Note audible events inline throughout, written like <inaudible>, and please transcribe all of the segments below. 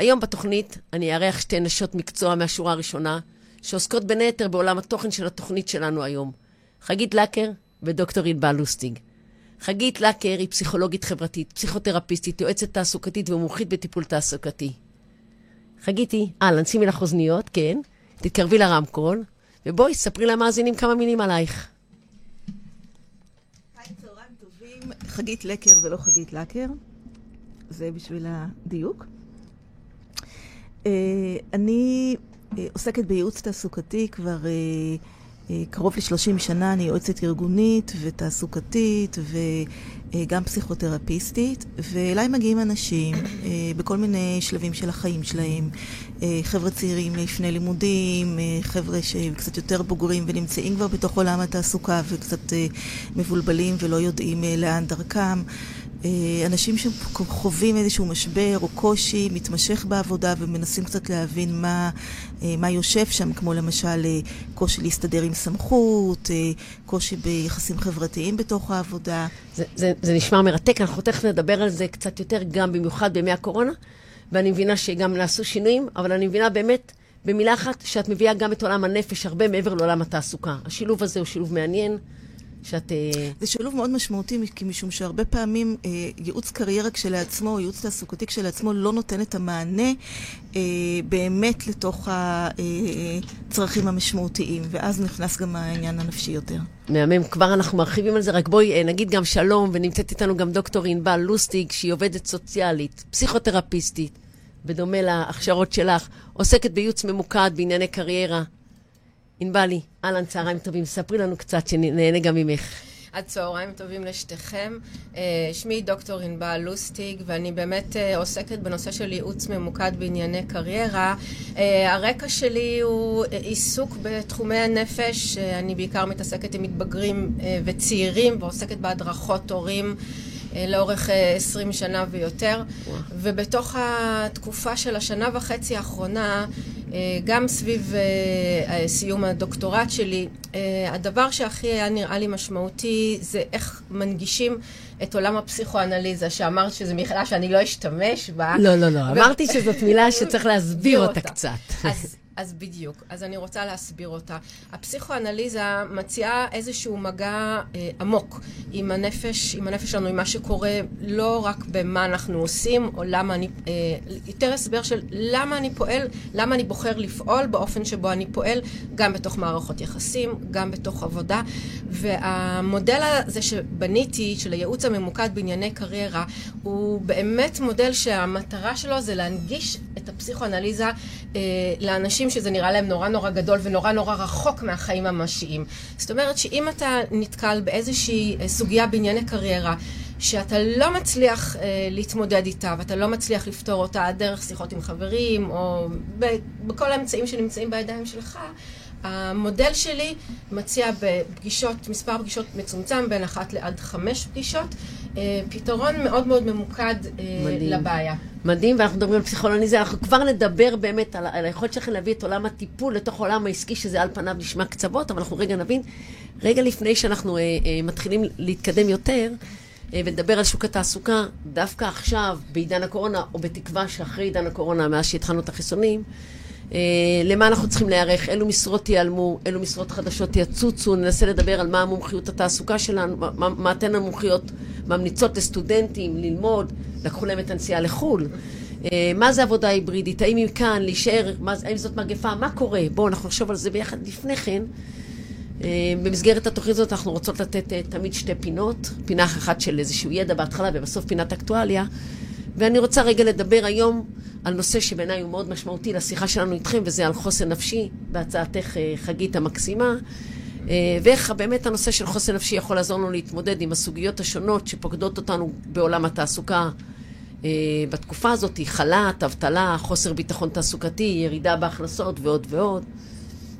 היום בתוכנית אני אארח שתי נשות מקצוע מהשורה הראשונה, שעוסקות בין היתר בעולם התוכן של התוכנית שלנו היום. חגית לקר ודוקטור ענבל לוסטיג. חגית לקר היא פסיכולוגית חברתית, פסיכותרפיסטית, יועצת תעסוקתית ומומחית בטיפול תעסוקתי. חגיתי, אהלן, שימי לך אוזניות, כן, תתקרבי לרמקול, ובואי, ספרי למאזינים כמה מילים עלייך. חגית לקר ולא חגית לקר, זה בשביל הדיוק. אה, אני אה, עוסקת בייעוץ תעסוקתי כבר אה, קרוב ל-30 שנה, אני יועצת ארגונית ותעסוקתית וגם פסיכותרפיסטית, ואליי מגיעים אנשים בכל מיני שלבים של החיים שלהם, חבר'ה צעירים לפני לימודים, חבר'ה שקצת יותר בוגרים ונמצאים כבר בתוך עולם התעסוקה וקצת מבולבלים ולא יודעים לאן דרכם. אה, אנשים שחווים איזשהו משבר או קושי מתמשך בעבודה ומנסים קצת להבין מה, אה, מה יושב שם, כמו למשל אה, קושי להסתדר עם סמכות, קושי ביחסים חברתיים בתוך העבודה. זה, זה, זה נשמע מרתק, אנחנו תכף נדבר על זה קצת יותר, גם במיוחד בימי הקורונה, ואני מבינה שגם נעשו שינויים, אבל אני מבינה באמת, במילה אחת, שאת מביאה גם את עולם הנפש הרבה מעבר לעולם התעסוקה. השילוב הזה הוא שילוב מעניין. שאת... אה, זה שילוב מאוד משמעותי, כי משום שהרבה פעמים אה, ייעוץ קריירה כשלעצמו, ייעוץ תעסוקתי כשלעצמו, לא נותן את המענה אה, באמת לתוך הצרכים המשמעותיים, ואז נכנס גם העניין הנפשי יותר. מהמם, כבר אנחנו מרחיבים על זה, רק בואי נגיד גם שלום, ונמצאת איתנו גם דוקטור ענבל לוסטיג, שהיא עובדת סוציאלית, פסיכותרפיסטית, בדומה להכשרות שלך, עוסקת בייעוץ ממוקד בענייני קריירה. ענבלי, אהלן, צהריים טובים. ספרי לנו קצת, שנהנה גם ממך. עד צהריים טובים לשתיכם. אה, שמי דוקטור ענבל לוסטיג, ואני באמת אה, עוסקת בנושא של ייעוץ ממוקד בענייני קריירה. אה, הרקע שלי הוא עיסוק בתחומי הנפש. אני בעיקר מתעסקת עם מתבגרים וצעירים, ועוסקת בהדרכות הורים. לאורך 20 שנה ויותר, ובתוך התקופה של השנה וחצי האחרונה גם סביב אה, סיום הדוקטורט שלי, אה, הדבר שהכי היה נראה לי משמעותי זה איך מנגישים את עולם הפסיכואנליזה, שאמרת שזו מילה שאני לא אשתמש בה. לא, לא, לא, אמרתי שזאת מילה שצריך להסביר אותה קצת. אז אז בדיוק. אז אני רוצה להסביר אותה. הפסיכואנליזה מציעה איזשהו מגע אה, עמוק עם הנפש, עם הנפש שלנו, עם מה שקורה, לא רק במה אנחנו עושים, או למה אני... אה, יותר הסבר של למה אני פועל, למה אני בוחר לפעול באופן שבו אני פועל, גם בתוך מערכות יחסים, גם בתוך עבודה. והמודל הזה שבניתי, של הייעוץ הממוקד בענייני קריירה, הוא באמת מודל שהמטרה שלו זה להנגיש את הפסיכואנליזה אה, לאנשים שזה נראה להם נורא נורא גדול ונורא נורא רחוק מהחיים הממשיים. זאת אומרת שאם אתה נתקל באיזושהי אה, סוגיה בענייני קריירה, שאתה לא מצליח אה, להתמודד איתה ואתה לא מצליח לפתור אותה דרך שיחות עם חברים או בכל האמצעים שנמצאים בידיים שלך, המודל שלי מציע בפגישות, מספר פגישות מצומצם, בין אחת לעד חמש פגישות, פתרון מאוד מאוד ממוקד אה, מדהים. לבעיה. מדהים, ואנחנו מדברים על פסיכולוניזם, אנחנו כבר נדבר באמת על, על היכולת שלכם להביא את עולם הטיפול לתוך עולם העסקי, שזה על פניו נשמע קצוות, אבל אנחנו רגע נבין, רגע לפני שאנחנו אה, אה, מתחילים להתקדם יותר, אה, ונדבר על שוק התעסוקה, דווקא עכשיו, בעידן הקורונה, או בתקווה שאחרי עידן הקורונה, מאז שהתחלנו את החיסונים, אה, למה אנחנו צריכים להיערך, אילו משרות ייעלמו, אילו משרות חדשות יצוצו, ננסה לדבר על מה המומחיות התעסוקה שלנו, מה, מה אתן המומחיות ממליצות לסטודנטים ללמוד, לקחו להם את הנסיעה לחו"ל. אה, מה זה עבודה היברידית? האם היא כאן, להישאר, מה, האם זאת מגפה? מה קורה? בואו אנחנו נחשוב על זה ביחד לפני כן. אה, במסגרת התוכנית הזאת אנחנו רוצות לתת תמיד שתי פינות, פינה אחת של איזשהו ידע בהתחלה ובסוף פינת אקטואליה. ואני רוצה רגע לדבר היום על נושא שבעיניי הוא מאוד משמעותי לשיחה שלנו איתכם, וזה על חוסן נפשי, בהצעתך אה, חגית המקסימה, אה, ואיך באמת הנושא של חוסן נפשי יכול לעזור לנו להתמודד עם הסוגיות השונות שפוקדות אותנו בעולם התעסוקה. אה, בתקופה הזאת, חל"ת, אבטלה, חוסר ביטחון תעסוקתי, ירידה בהכנסות ועוד ועוד.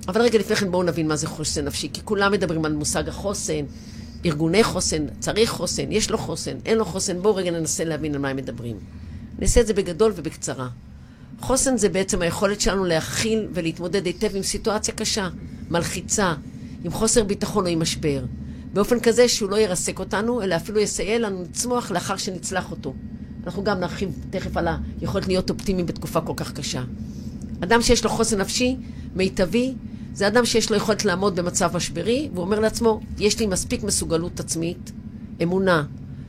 אבל רגע לפני כן בואו נבין מה זה חוסן נפשי, כי כולם מדברים על מושג החוסן, ארגוני חוסן, צריך חוסן, יש לו חוסן, אין לו חוסן, בואו רגע ננסה להבין על מה הם מדברים. נעשה את זה בגדול ובקצרה. חוסן זה בעצם היכולת שלנו להכיל ולהתמודד היטב עם סיטואציה קשה, מלחיצה, עם חוסר ביטחון או עם משבר, באופן כזה שהוא לא ירסק אותנו, אלא אפילו יסייע לנו לצמוח לאחר שנצלח אותו. אנחנו גם נרחיב תכף על היכולת להיות אופטימיים בתקופה כל כך קשה. אדם שיש לו חוסן נפשי מיטבי, זה אדם שיש לו יכולת לעמוד במצב משברי, והוא אומר לעצמו, יש לי מספיק מסוגלות עצמית, אמונה,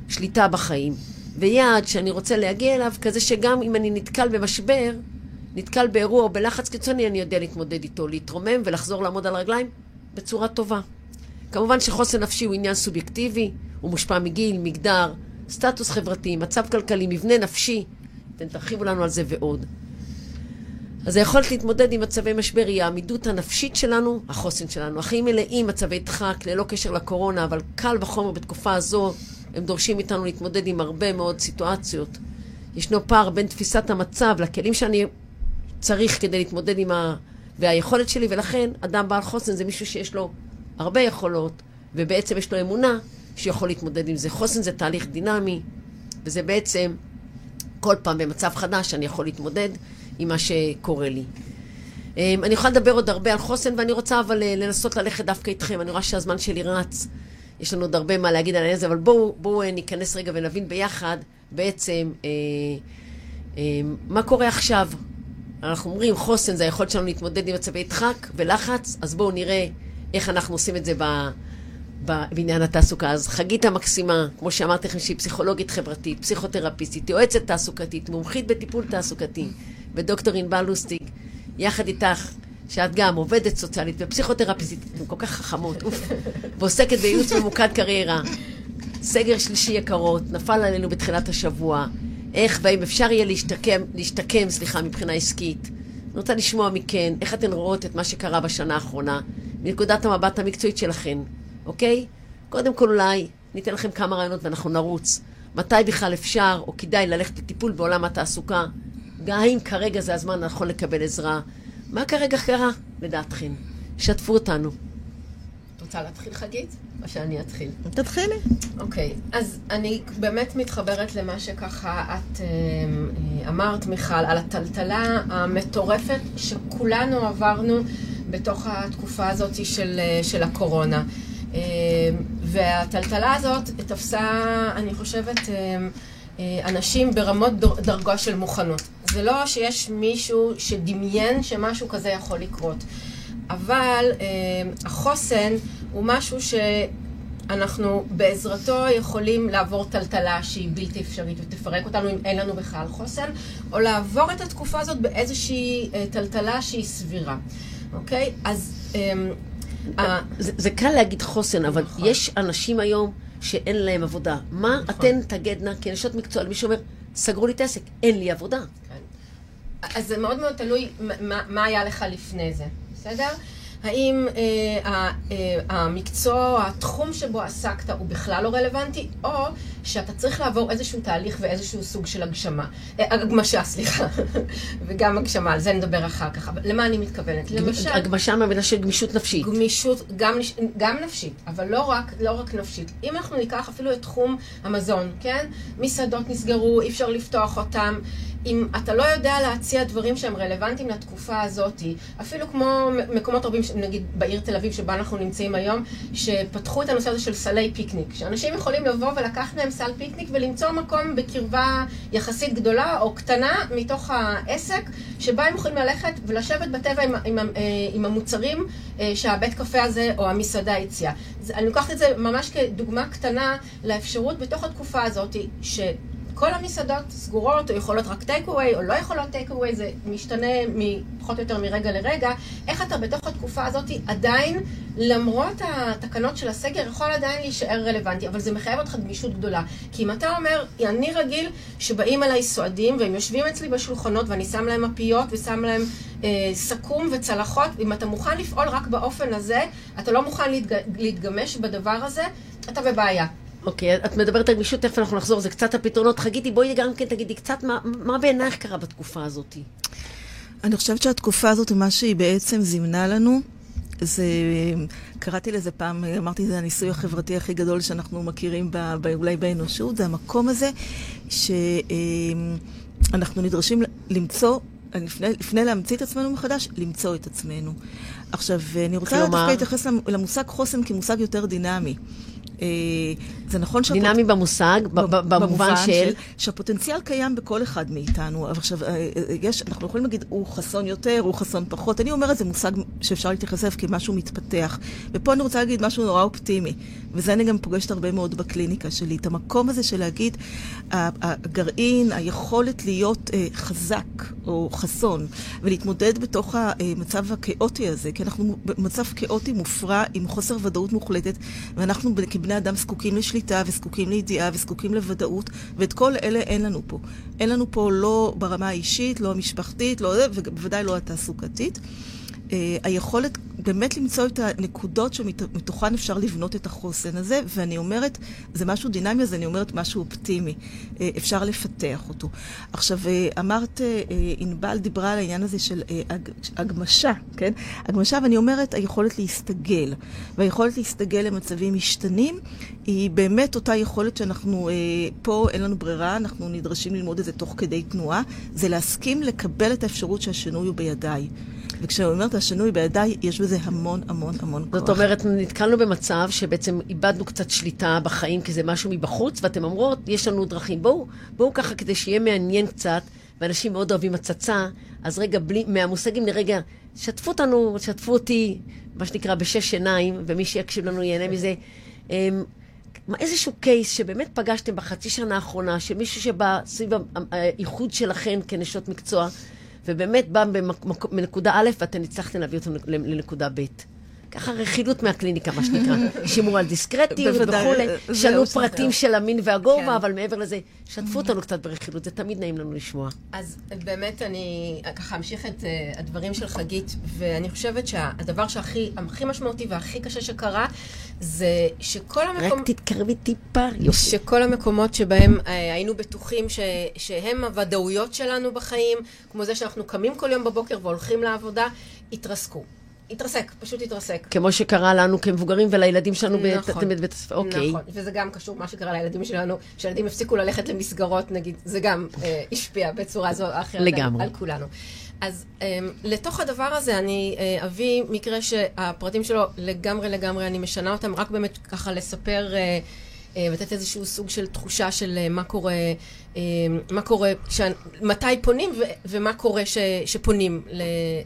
שליטה בחיים, ויעד שאני רוצה להגיע אליו, כזה שגם אם אני נתקל במשבר, נתקל באירוע או בלחץ קיצוני, אני יודע להתמודד איתו, להתרומם ולחזור לעמוד על הרגליים בצורה טובה. כמובן שחוסן נפשי הוא עניין סובייקטיבי, הוא מושפע מגיל, מגדר, סטטוס חברתי, מצב כלכלי, מבנה נפשי. אתם תרחיבו לנו על זה ועוד. אז היכולת להתמודד עם מצבי משבר היא העמידות הנפשית שלנו, החוסן שלנו. החיים מלאים מצבי דחק, ללא קשר לקורונה, אבל קל וחומר בתקופה הזו, הם דורשים מאיתנו להתמודד עם הרבה מאוד סיטואציות. ישנו פער בין תפיסת המצב לכלים שאני צריך כדי להתמודד עם ה... והיכולת שלי, ולכן אדם בעל חוסן זה מישהו שיש לו הרבה יכולות, ובעצם יש לו אמונה שיכול להתמודד עם זה. חוסן זה תהליך דינמי, וזה בעצם כל פעם במצב חדש אני יכול להתמודד עם מה שקורה לי. אמ, אני יכולה לדבר עוד הרבה על חוסן, ואני רוצה אבל אה, לנסות ללכת דווקא איתכם. אני רואה שהזמן שלי רץ, יש לנו עוד הרבה מה להגיד על הזה, אבל בואו בוא אה, ניכנס רגע ונבין ביחד בעצם אה, אה, מה קורה עכשיו. אנחנו אומרים חוסן זה היכולת שלנו להתמודד עם מצבי דחק ולחץ, אז בואו נראה איך אנחנו עושים את זה ב... בעניין התעסוקה. אז חגית המקסימה, כמו שאמרתי לכם, שהיא פסיכולוגית חברתית, פסיכותרפיסטית, יועצת תעסוקתית, מומחית בטיפול תעסוקתי, ודוקטור ענבל לוסטיג, יחד איתך, שאת גם עובדת סוציאלית ופסיכותרפיסטית, אתן כל כך חכמות, אוף, ועוסקת בייעוץ ממוקד קריירה. סגר שלישי יקרות, נפל עלינו בתחילת השבוע. איך והאם אפשר יהיה להשתקם, להשתקם, סליחה, מבחינה עסקית. אני רוצה לשמוע מכן, איך אתן רואות את מה שקרה בשנה האחרונה, מנקודת המבט המקצועית שלכן. אוקיי? קודם כל אולי ניתן לכם כמה רעיונות ואנחנו נרוץ. מתי בכלל אפשר או כדאי ללכת לטיפול בעולם התעסוקה? גם האם כרגע זה הזמן הנכון לקבל עזרה? מה כרגע קרה, לדעתכם? שתפו אותנו. את רוצה להתחיל חגית? או שאני אתחיל? תתחילי. אוקיי, אז אני באמת מתחברת למה שככה את אה, אה, אמרת, מיכל, על הטלטלה המטורפת שכולנו עברנו בתוך התקופה הזאת של, אה, של הקורונה. והטלטלה הזאת תפסה, אני חושבת, אנשים ברמות דרגה של מוכנות. זה לא שיש מישהו שדמיין שמשהו כזה יכול לקרות. אבל אמ, החוסן הוא משהו שאנחנו בעזרתו יכולים לעבור טלטלה שהיא בלתי אפשרית ותפרק אותנו אם אין לנו בכלל חוסן, או לעבור את התקופה הזאת באיזושהי אה, טלטלה שהיא סבירה. אוקיי? אז אה, זה, זה קל להגיד חוסן, אבל נכון. יש אנשים היום שאין להם עבודה. מה נכון. אתן תגדנה כנשות מקצוע למי שאומר, סגרו לי את העסק, אין לי עבודה. אז זה מאוד מאוד תלוי מה, מה היה לך לפני זה, בסדר? האם אה, אה, המקצוע, התחום שבו עסקת הוא בכלל לא רלוונטי, או שאתה צריך לעבור איזשהו תהליך ואיזשהו סוג של הגשמה. אה, הגמשה, סליחה. <laughs> וגם הגשמה, על זה נדבר אחר כך. אבל למה אני מתכוונת? למשל... הגמשה מהמילה של גמישות נפשית. גמישות, גם, גם נפשית, אבל לא רק, לא רק נפשית. אם אנחנו ניקח אפילו את תחום המזון, כן? מסעדות נסגרו, אי אפשר לפתוח אותם. אם אתה לא יודע להציע דברים שהם רלוונטיים לתקופה הזאת, אפילו כמו מקומות רבים, נגיד בעיר תל אביב שבה אנחנו נמצאים היום, שפתחו את הנושא הזה של סלי פיקניק, שאנשים יכולים לבוא ולקחת מהם סל פיקניק ולמצוא מקום בקרבה יחסית גדולה או קטנה מתוך העסק, שבה הם יכולים ללכת ולשבת בטבע עם, עם, אה, עם המוצרים אה, שהבית קפה הזה או המסעדה הציעה. אני לוקחת את זה ממש כדוגמה קטנה לאפשרות בתוך התקופה הזאת, ש... כל המסעדות סגורות, או יכולות רק טייק אווי, או לא יכולות טייק אווי, זה משתנה פחות או יותר מרגע לרגע. איך אתה בתוך התקופה הזאת עדיין, למרות התקנות של הסגר, יכול עדיין להישאר רלוונטי, אבל זה מחייב אותך גמישות גדולה. כי אם אתה אומר, אני רגיל שבאים אליי סועדים, והם יושבים אצלי בשולחנות, ואני שם להם מפיות ושם להם אה, סכו"ם וצלחות, אם אתה מוכן לפעול רק באופן הזה, אתה לא מוכן להתג... להתגמש בדבר הזה, אתה בבעיה. אוקיי, את מדברת על גמישות, תכף אנחנו נחזור, זה קצת הפתרונות. חגיתי, בואי גם כן תגידי קצת מה, מה בעינייך קרה בתקופה הזאת. אני חושבת שהתקופה הזאת, מה שהיא בעצם זימנה לנו, זה, קראתי לזה פעם, אמרתי, זה הניסוי החברתי הכי גדול שאנחנו מכירים ב, ב, אולי באנושות, זה המקום הזה שאנחנו נדרשים למצוא, לפני, לפני להמציא את עצמנו מחדש, למצוא את עצמנו. עכשיו, אני רוצה דווקא להתייחס למושג חוסן כמושג יותר דינמי. אה, זה נכון שהפוט... דינמי במושג, במובן של... שהפוטנציאל קיים בכל אחד מאיתנו. אבל עכשיו, אה, יש, אנחנו יכולים להגיד, הוא חסון יותר, הוא חסון פחות. אני אומרת, זה מושג שאפשר להתייחס אליו כמשהו מתפתח. ופה אני רוצה להגיד משהו נורא אופטימי, וזה אני גם פוגשת הרבה מאוד בקליניקה שלי. את המקום הזה של להגיד, הגרעין, היכולת להיות חזק או חסון, ולהתמודד בתוך המצב הכאוטי הזה, כי אנחנו במצב כאוטי מופרע עם חוסר ודאות מוחלטת, ואנחנו כבני אדם זקוקים לשליטה וזקוקים לידיעה וזקוקים לוודאות, ואת כל אלה אין לנו פה. אין לנו פה לא ברמה האישית, לא המשפחתית, לא, ובוודאי לא התעסוקתית. Uh, היכולת באמת למצוא את הנקודות שמתוכן אפשר לבנות את החוסן הזה, ואני אומרת, זה משהו דינמי, אז אני אומרת משהו אופטימי. אה, אפשר לפתח אותו. עכשיו, אה, אמרת, אה, ענבל דיברה על העניין הזה של הגמשה, כן? הגמשה, ואני אומרת, היכולת להסתגל. והיכולת להסתגל למצבים משתנים, היא באמת אותה יכולת שאנחנו, פה אין לנו ברירה, אנחנו נדרשים ללמוד את זה תוך כדי תנועה, זה להסכים לקבל את האפשרות שהשינוי הוא בידיי. וכשאני אומרת השינוי בידיי, יש בזה המון המון המון כוח. זאת אומרת, נתקלנו במצב שבעצם איבדנו קצת שליטה בחיים, כי זה משהו מבחוץ, ואתם אומרות, יש לנו דרכים. בואו, בואו ככה כדי שיהיה מעניין קצת, ואנשים מאוד אוהבים הצצה, אז רגע, בלי, מהמושגים לרגע, שתפו אותנו, שתפו אותי, מה שנקרא, בשש עיניים, ומי שיקשיב לנו ייהנה מזה. אמ, איזשהו קייס שבאמת פגשתם בחצי שנה האחרונה, של מישהו שבא סביב האיחוד שלכם כנשות מקצוע, ובאמת בא מנקודה א' ואתם הצלחתם להביא אותם לנקודה ב'. ככה רכילות מהקליניקה, מה שנקרא. שימור על דיסקרטיות וכולי. שאלו פרטים של המין והגובה, כן. אבל מעבר לזה, שתפו אותנו קצת ברכילות, זה תמיד נעים לנו לשמוע. אז באמת אני ככה אמשיך את uh, הדברים של חגית, ואני חושבת שהדבר שהכי משמעותי והכי קשה שקרה, זה שכל המקומות... רק תתקרבי טיפה, יופי. שכל המקומות שבהם uh, היינו בטוחים שהם הוודאויות שלנו בחיים, כמו זה שאנחנו קמים כל יום בבוקר והולכים לעבודה, התרסקו. התרסק, פשוט התרסק. כמו שקרה לנו כמבוגרים ולילדים שלנו נכון, בבית הספר, אוקיי. נכון, וזה גם קשור, מה שקרה לילדים שלנו, שילדים הפסיקו ללכת למסגרות, נגיד, זה גם אה, השפיע בצורה זו או אחרת לגמרי. על, על כולנו. אז אה, לתוך הדבר הזה אני אה, אביא מקרה שהפרטים שלו לגמרי לגמרי, אני משנה אותם, רק באמת ככה לספר... אה, אה ולתת איזשהו סוג של תחושה של אה, מה קורה, אה, מה קורה, ש... מתי פונים ו... ומה קורה ש... שפונים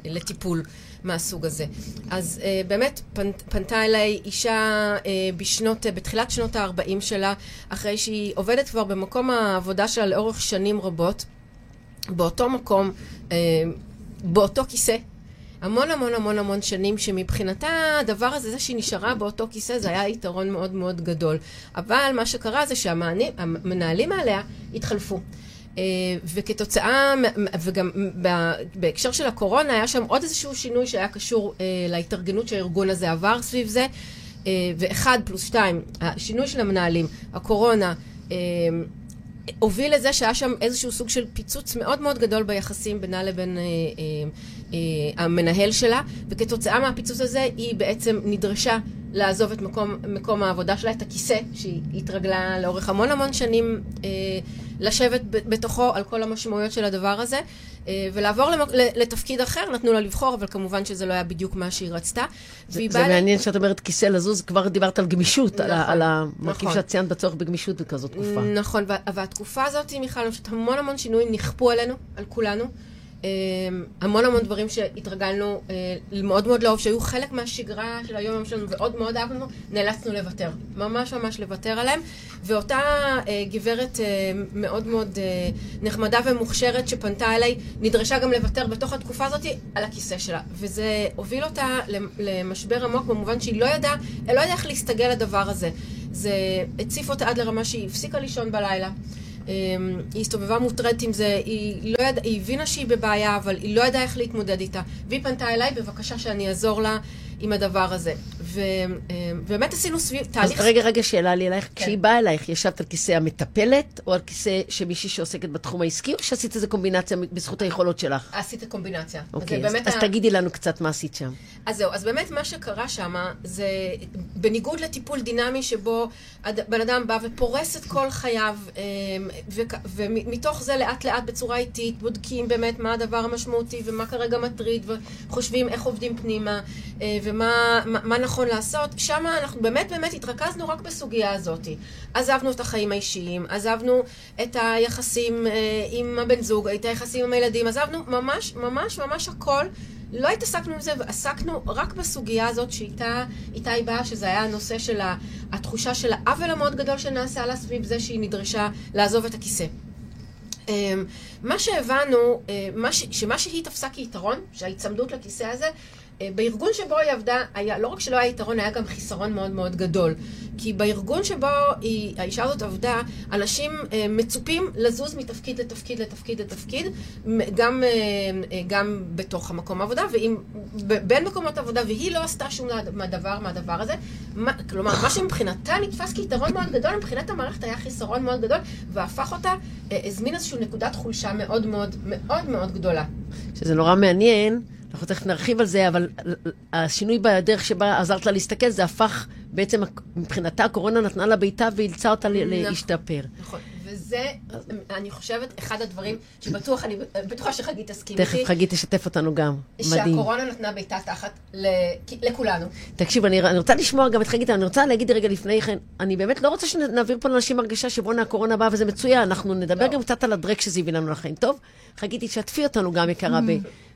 לטיפול. מהסוג הזה. אז uh, באמת פנ, פנתה אליי אישה uh, בשנות, uh, בתחילת שנות ה-40 שלה, אחרי שהיא עובדת כבר במקום העבודה שלה לאורך שנים רבות, באותו מקום, uh, באותו כיסא. המון המון המון המון שנים, שמבחינתה הדבר הזה, זה שהיא נשארה באותו כיסא, זה היה יתרון מאוד מאוד גדול. אבל מה שקרה זה שהמנהלים עליה התחלפו. אה, וכתוצאה, וגם בהקשר של הקורונה, היה שם עוד איזשהו שינוי שהיה קשור אה, להתארגנות שהארגון הזה עבר סביב זה. אה, ואחד פלוס שתיים, השינוי של המנהלים, הקורונה, הוביל לזה שהיה שם איזשהו סוג של פיצוץ מאוד מאוד גדול ביחסים בינה לבין אה, אה, אה, המנהל שלה, וכתוצאה מהפיצוץ הזה היא בעצם נדרשה לעזוב את מקום, מקום העבודה שלה, את הכיסא שהיא התרגלה לאורך המון המון שנים אה, לשבת בתוכו על כל המשמעויות של הדבר הזה, אה, ולעבור למק... לתפקיד אחר, נתנו לה לבחור, אבל כמובן שזה לא היה בדיוק מה שהיא רצתה. זה, זה בא... מעניין שאת אומרת כיסא לזוז, כבר דיברת על גמישות, נכון, על, על המרכיב נכון. שאת ציינת בצורך בגמישות בכזאת תקופה. נכון, והתקופה הזאת, מיכל, המון המון שינויים נכפו עלינו, על כולנו. אמ, המון המון דברים שהתרגלנו אה, מאוד מאוד לאהוב, שהיו חלק מהשגרה של היום שלנו ועוד מאוד אהבנו, נאלצנו לוותר. ממש ממש לוותר עליהם. ואותה אה, גברת אה, מאוד מאוד נחמדה ומוכשרת שפנתה אליי, נדרשה גם לוותר בתוך התקופה הזאת על הכיסא שלה. וזה הוביל אותה למשבר עמוק במובן שהיא לא ידעה, לא ידעה איך להסתגל לדבר הזה. זה הציף אותה עד לרמה שהיא הפסיקה לישון בלילה. אמ, היא הסתובבה מוטרדת עם זה, היא, לא יד... היא הבינה שהיא בבעיה, אבל היא לא ידעה איך להתמודד איתה. והיא פנתה אליי, בבקשה שאני אעזור לה עם הדבר הזה. ובאמת עשינו סביב תהליך... אז רגע, רגע, שאלה לי אלייך. כן. כשהיא באה אלייך, ישבת על כיסא המטפלת, או על כיסא של מישהי שעוסקת בתחום העסקי, או שעשית איזה קומבינציה בזכות היכולות שלך? עשית קומבינציה. אוקיי, אז, אז ה... תגידי לנו קצת מה עשית שם. אז זהו, אז באמת מה שקרה שם, זה בניגוד לטיפול דינמי שבו בן אדם בא ופורס את כל חייו, אמ, ומתוך זה לאט לאט בצורה איטית בודקים באמת מה הדבר המשמעותי ומה כרגע מטריד, וחושבים איך עובדים פנימה, אה, ומה מה, מה נכון נכון לעשות, שם אנחנו באמת באמת התרכזנו רק בסוגיה הזאת. עזבנו את החיים האישיים, עזבנו את היחסים אה, עם הבן זוג, את היחסים עם הילדים, עזבנו ממש ממש ממש הכל. לא התעסקנו עם זה, ועסקנו רק בסוגיה הזאת שאיתה היא באה, שזה היה הנושא של התחושה של העוול המאוד גדול שנעשה לה סביב זה שהיא נדרשה לעזוב את הכיסא. אמ, מה שהבנו, אה, שמה שהיא תפסה כיתרון, שההיצמדות לכיסא הזה, בארגון שבו היא עבדה, היה, לא רק שלא היה יתרון, היה גם חיסרון מאוד מאוד גדול. כי בארגון שבו היא, האישה הזאת עבדה, אנשים אה, מצופים לזוז מתפקיד לתפקיד לתפקיד לתפקיד, גם, אה, אה, גם בתוך המקום העבודה, ואם, בין מקומות עבודה, והיא לא עשתה שום דבר מהדבר הזה. מה, כלומר, מה שמבחינתה נתפס כיתרון מאוד גדול, מבחינת המערכת היה חיסרון מאוד גדול, והפך אותה, אה, הזמין איזושהי נקודת חולשה מאוד מאוד מאוד מאוד גדולה. שזה נורא מעניין. אנחנו תכף נרחיב על זה, אבל השינוי בדרך שבה עזרת לה להסתכל, זה הפך, בעצם מבחינתה הקורונה נתנה לה בעיטה ואילצה אותה נכון, להשתפר. נכון. וזה, אני חושבת, אחד הדברים שבטוח, אני בטוחה שחגית תסכים איתי. תכף חגית תשתף אותנו גם. מדהים. שהקורונה נתנה בעיטה תחת לכולנו. תקשיב, אני, אני רוצה לשמוע גם את חגית, אני רוצה להגיד רגע לפני כן, אני באמת לא רוצה שנעביר פה לאנשים הרגשה שבואנה הקורונה באה וזה מצוין, אנחנו נדבר לא. גם קצת על הדרק שזה הביא לנו לחיים. טוב? חגית, תשתפי אותנו גם, יקרה, ב...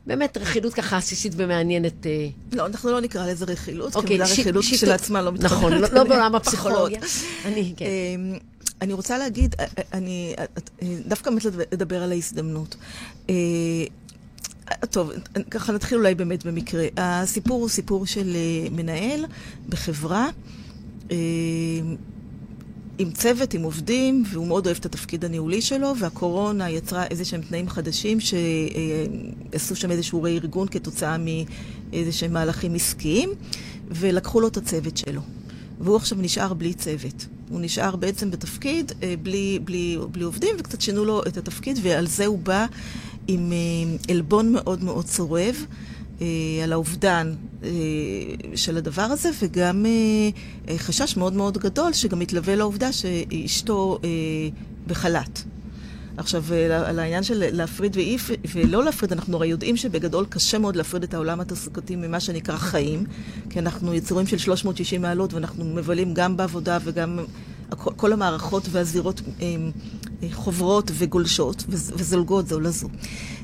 באמת רכילות ככה עסיסית ומעניינת. אה. לא, אנחנו לא נקרא לזה רכילות, כי המילה רכילות כשלעצמה לא מתחברת. נכון, לא, לא בעולם הפסיכולוגיה. אני, כן. אמ, אני רוצה להגיד, אה, אה, אני דווקא באמת לדבר על ההזדמנות. טוב, ככה נתחיל אולי באמת במקרה. הסיפור הוא סיפור של מנהל בחברה. עם צוות, עם עובדים, והוא מאוד אוהב את התפקיד הניהולי שלו, והקורונה יצרה איזה שהם תנאים חדשים שעשו שם איזשהו רה-ארגון כתוצאה מאיזה שהם מהלכים עסקיים, ולקחו לו את הצוות שלו. והוא עכשיו נשאר בלי צוות. הוא נשאר בעצם בתפקיד אה, בלי, בלי, בלי עובדים, וקצת שינו לו את התפקיד, ועל זה הוא בא עם אה, עלבון מאוד מאוד צורב. אה, על האובדן אה, של הדבר הזה, וגם אה, חשש מאוד מאוד גדול שגם מתלווה לעובדה שאשתו בחל"ת. עכשיו, על העניין של להפריד ואי, ולא להפריד, אנחנו הרי יודעים שבגדול קשה מאוד להפריד את העולם התעסוקתי ממה שנקרא חיים, כי אנחנו יצורים של 360 מעלות ואנחנו מבלים גם בעבודה וגם כל המערכות והזירות חוברות וגולשות וזולגות זו לזו.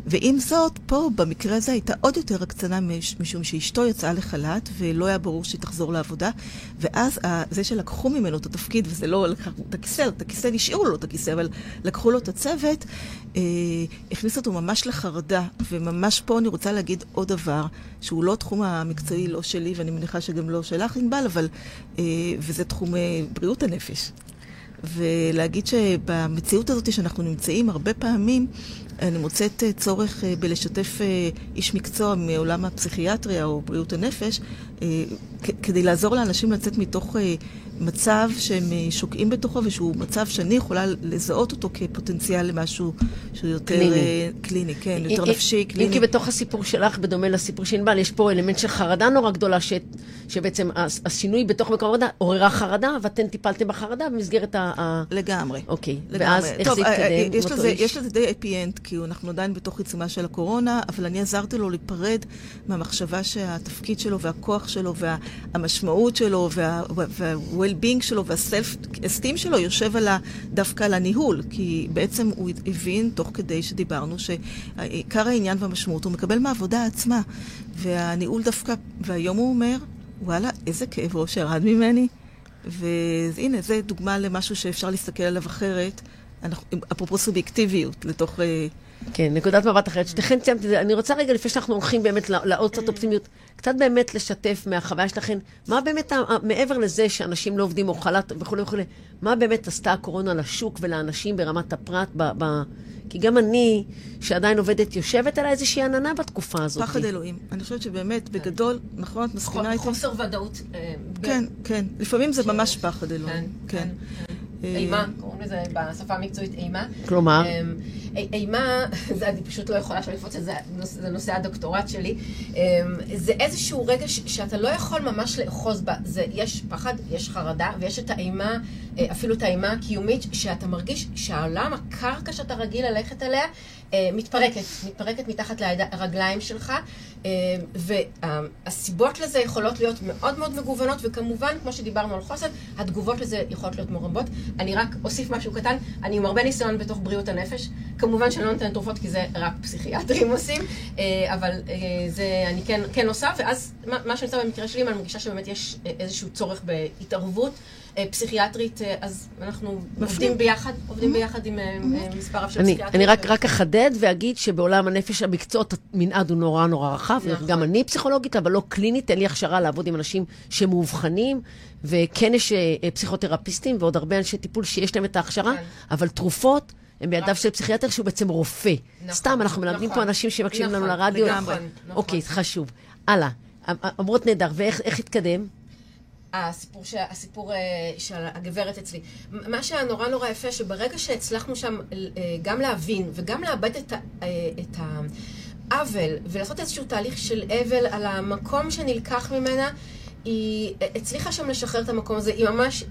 ועם זאת, פה במקרה הזה הייתה עוד יותר הקצנה משום שאשתו יצאה לחל"ת ולא היה ברור שהיא תחזור לעבודה, ואז זה שלקחו ממנו את התפקיד, וזה לא לקחו את הכיסא, את הכיסא נשארו לו את הכיסא, אבל לקחו לו את הצוות, אה, הכניס אותו ממש לחרדה, וממש פה אני רוצה להגיד עוד דבר, שהוא לא תחום המקצועי, לא שלי, ואני מניחה שגם לא שלך, ענבל, אבל, אה, וזה תחום אה, בריאות הנפש. ולהגיד שבמציאות הזאת שאנחנו נמצאים, הרבה פעמים אני מוצאת אה, צורך אה, בלשתף אה, איש מקצוע מעולם הפסיכיאטריה או בריאות הנפש, כדי לעזור לאנשים לצאת מתוך מצב שהם שוקעים בתוכו, ושהוא מצב שאני יכולה לזהות אותו כפוטנציאל למשהו שהוא יותר קליני, קליני כן, יותר נפשי, קליני. אם כי בתוך הסיפור שלך, בדומה לסיפור של ענבל, יש פה אלמנט של חרדה נורא גדולה, ש, שבעצם השינוי בתוך מקום עבודה עוררה חרדה, ואתם טיפלתם בחרדה במסגרת ה... לגמרי. אוקיי, לגמרי. ואז איך טוב, זה התקדם? יש לזה, יש לזה די happy end. כי אנחנו עדיין בתוך עיצומה של הקורונה, אבל אני עזרתי לו להיפרד מהמחשבה שהתפקיד שלו והכוח שלו והמשמעות שלו וה-well-being שלו וה-self-esteem שלו יושב על ה, דווקא על הניהול, כי בעצם הוא הבין תוך כדי שדיברנו שעיקר העניין והמשמעות הוא מקבל מהעבודה עצמה, והניהול דווקא, והיום הוא אומר, וואלה, איזה כאב ראש ירד ממני. והנה, זו דוגמה למשהו שאפשר להסתכל עליו אחרת. אנחנו, אפרופו סובייקטיביות, לתוך... כן, נקודת מבט אחרת. שתכן ציינתי את זה. אני רוצה רגע, לפני שאנחנו הולכים באמת לעוד קצת אופטימיות, קצת באמת לשתף מהחוויה שלכם, מה באמת, מעבר לזה שאנשים לא עובדים או חל"ת וכולי וכולי, מה באמת עשתה הקורונה לשוק ולאנשים ברמת הפרט, ב, ב, כי גם אני, שעדיין עובדת, יושבת על איזושהי עננה בתקופה הזאת. פחד אלוהים. אני חושבת שבאמת, בגדול, נכון, את מסכימה איתי? חוסר ודאות. אה, כן, כן. לפעמים זה ממש פחד אלוהים. כן. כן. אימה, קוראים לזה בשפה המקצועית אימה. כלומר? אמ, אימה, <laughs> זה אני פשוט לא יכולה עכשיו לקפוץ זה, זה נושא הדוקטורט שלי. זה איזשהו רגע שאתה לא יכול ממש לאחוז בה. זה, יש פחד, יש חרדה, ויש את האימה, אה, אפילו את האימה הקיומית, שאתה מרגיש שהעולם, הקרקע שאתה רגיל ללכת עליה, אה, מתפרקת, מתפרקת מתחת לרגליים שלך, אה, והסיבות לזה יכולות להיות מאוד מאוד מגוונות, וכמובן, כמו שדיברנו על חוסן, התגובות לזה יכולות להיות מרובות. אני רק אוסיף משהו קטן, אני עם הרבה ניסיון בתוך בריאות הנפש. כמובן שאני לא נותנת תרופות כי זה רק פסיכיאטרים עושים, אה, אבל זה אני כן, כן עושה, ואז מה שאני עושה במקרה שלי, אני מרגישה שבאמת יש איזשהו צורך בהתערבות. אה, פסיכיאטרית, אה, אז אנחנו עובדים ביחד, עובדים. ביחד עם אה. מספר רב של פסיכיאטרים. אני רק אחדד ואגיד שבעולם הנפש המקצועות המנעד הוא נורא נורא רחב. נכון. גם אני פסיכולוגית, אבל לא קלינית, אין לי הכשרה לעבוד עם אנשים שמאובחנים, וכן יש פסיכותרפיסטים ועוד הרבה אנשי טיפול שיש להם את ההכשרה, כן. אבל תרופות... הם בידיו של פסיכיאטר שהוא בעצם רופא. נכון, סתם, אנחנו מלמדים פה נכון. אנשים שמקשיבים לנו נכון, לרדיו. נכון, נכון. אוקיי, חשוב. הלאה. אמרות נהדר, ואיך התקדם? הסיפור, ש... הסיפור uh, של הגברת אצלי. מה שהיה נורא נורא יפה, שברגע שהצלחנו שם uh, גם להבין וגם לאבד את, ה... uh, את העוול ולעשות איזשהו תהליך של אבל על המקום שנלקח ממנה, היא הצליחה שם לשחרר את המקום הזה, היא ממש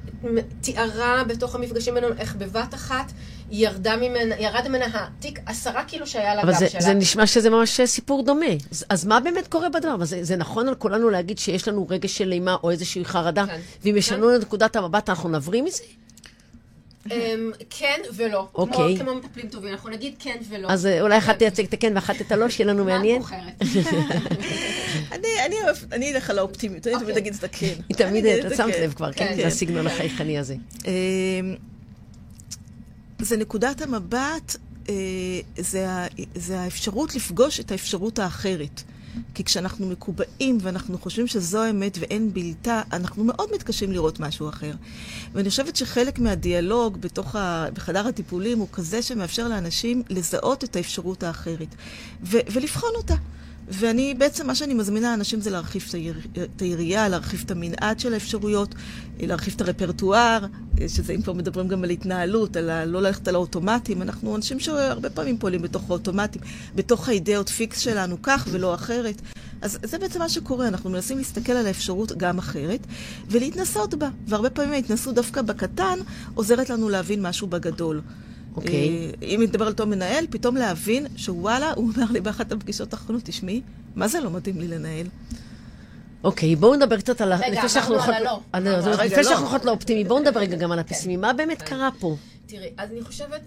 תיארה בתוך המפגשים בינינו איך בבת אחת ירדה ממנה, ירד ממנה התיק עשרה קילו שהיה על הגב שלה. אבל זה נשמע שזה ממש סיפור דומה. אז, אז מה באמת קורה בדבר? זה, זה נכון על כולנו להגיד שיש לנו רגש של אימה או איזושהי חרדה, כן. ואם ישנו כן. לנקודת המבט אנחנו נבריא מזה? אמ, כן ולא. אוקיי. כמו מטפלים טובים, אנחנו נגיד כן ולא. אז אה, אולי אחת תייצג את הכן ואחת את הלא, שיהיה לנו מעניין. מה את בוחרת? <laughs> אני אלך על האופטימיות, אני תמיד אוקיי. אגיד את הכן. היא תמיד, את שמת לב כבר, כן? כן. זה הסגנון החייכני הזה. אמ, זה נקודת המבט, אה, זה האפשרות לפגוש את האפשרות האחרת. כי כשאנחנו מקובעים ואנחנו חושבים שזו האמת ואין בלתה, אנחנו מאוד מתקשים לראות משהו אחר. ואני חושבת שחלק מהדיאלוג בתוך ה... בחדר הטיפולים הוא כזה שמאפשר לאנשים לזהות את האפשרות האחרת ו... ולבחון אותה. ואני, בעצם מה שאני מזמינה אנשים זה להרחיב את היריעה, להרחיב את המנעד של האפשרויות, להרחיב את הרפרטואר, שזה אם כבר מדברים גם על התנהלות, על ה... לא ללכת על האוטומטים. אנחנו אנשים שהרבה פעמים פועלים בתוך האוטומטים, בתוך האידאות פיקס שלנו, כך ולא אחרת. אז זה בעצם מה שקורה, אנחנו מנסים להסתכל על האפשרות גם אחרת, ולהתנסות בה. והרבה פעמים ההתנסות דווקא בקטן עוזרת לנו להבין משהו בגדול. אוקיי. Okay. אם נדבר על אותו מנהל, פתאום להבין שוואלה, הוא אומר לי באחת הפגישות האחרונות, תשמעי, מה זה לא מתאים לי לנהל? אוקיי, בואו נדבר קצת על... רגע, אמרנו על הלא. לפני לא. שאנחנו הולכות לאופטימי, בואו נדבר רגע גם על הפסימי. מה באמת כן. קרה פה? תראי, אז אני חושבת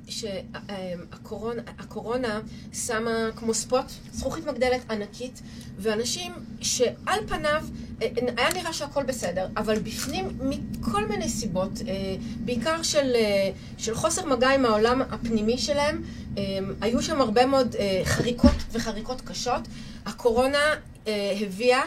שהקורונה שמה כמו ספוט, זכוכית מגדלת ענקית, ואנשים שעל פניו אה, היה נראה שהכל בסדר, אבל בפנים מכל מיני סיבות, אה, בעיקר של, אה, של חוסר מגע עם העולם הפנימי שלהם, היו שם הרבה מאוד חריקות וחריקות קשות. הקורונה הביאה,